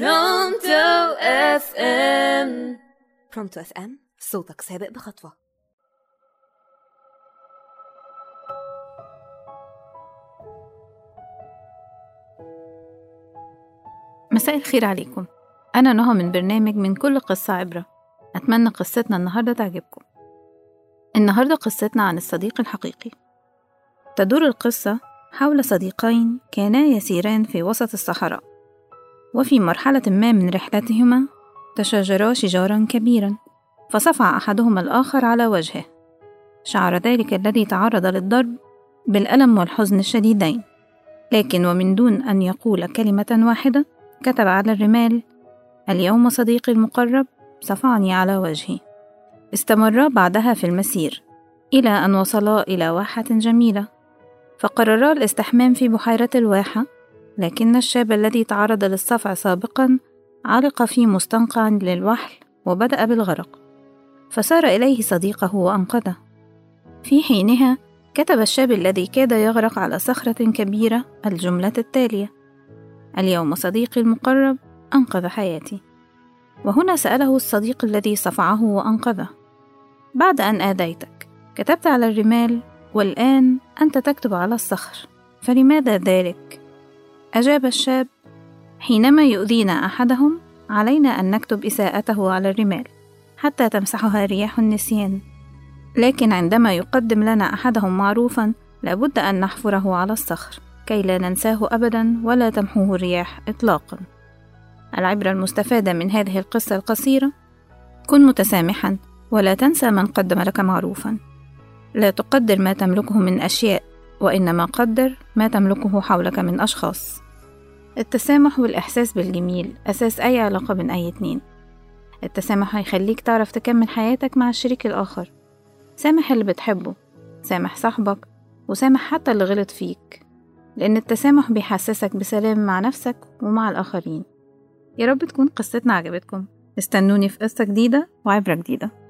برونتو أف إم. برونتو أف إم صوتك سابق بخطوة. مساء الخير عليكم. أنا نهى من برنامج من كل قصة عبرة. أتمنى قصتنا النهاردة تعجبكم. النهاردة قصتنا عن الصديق الحقيقي. تدور القصة حول صديقين كانا يسيران في وسط الصحراء. وفي مرحلة ما من رحلتهما تشاجرا شجارا كبيرا فصفع أحدهما الآخر على وجهه. شعر ذلك الذي تعرض للضرب بالألم والحزن الشديدين. لكن ومن دون أن يقول كلمة واحدة كتب على الرمال اليوم صديقي المقرب صفعني على وجهي. استمرا بعدها في المسير إلى أن وصلا إلى واحة جميلة فقررا الاستحمام في بحيرة الواحة لكن الشاب الذي تعرض للصفع سابقا علق في مستنقع للوحل وبدأ بالغرق فسار إليه صديقه وأنقذه في حينها كتب الشاب الذي كاد يغرق على صخرة كبيرة الجملة التالية اليوم صديقي المقرب أنقذ حياتي وهنا سأله الصديق الذي صفعه وأنقذه بعد أن آذيتك كتبت على الرمال والآن أنت تكتب على الصخر فلماذا ذلك؟ أجاب الشاب حينما يؤذينا أحدهم علينا أن نكتب إساءته على الرمال حتى تمسحها رياح النسيان. لكن عندما يقدم لنا أحدهم معروفا لابد أن نحفره على الصخر كي لا ننساه أبدا ولا تمحوه الرياح إطلاقا. العبرة المستفادة من هذه القصة القصيرة كن متسامحا ولا تنسى من قدم لك معروفا. لا تقدر ما تملكه من أشياء وإنما قدر ما تملكه حولك من أشخاص. التسامح والإحساس بالجميل أساس أي علاقة بين أي اتنين. التسامح هيخليك تعرف تكمل حياتك مع الشريك الآخر. سامح اللي بتحبه سامح صاحبك وسامح حتى اللي غلط فيك. لأن التسامح بيحسسك بسلام مع نفسك ومع الآخرين. يا رب تكون قصتنا عجبتكم. استنوني في قصة جديدة وعبرة جديدة.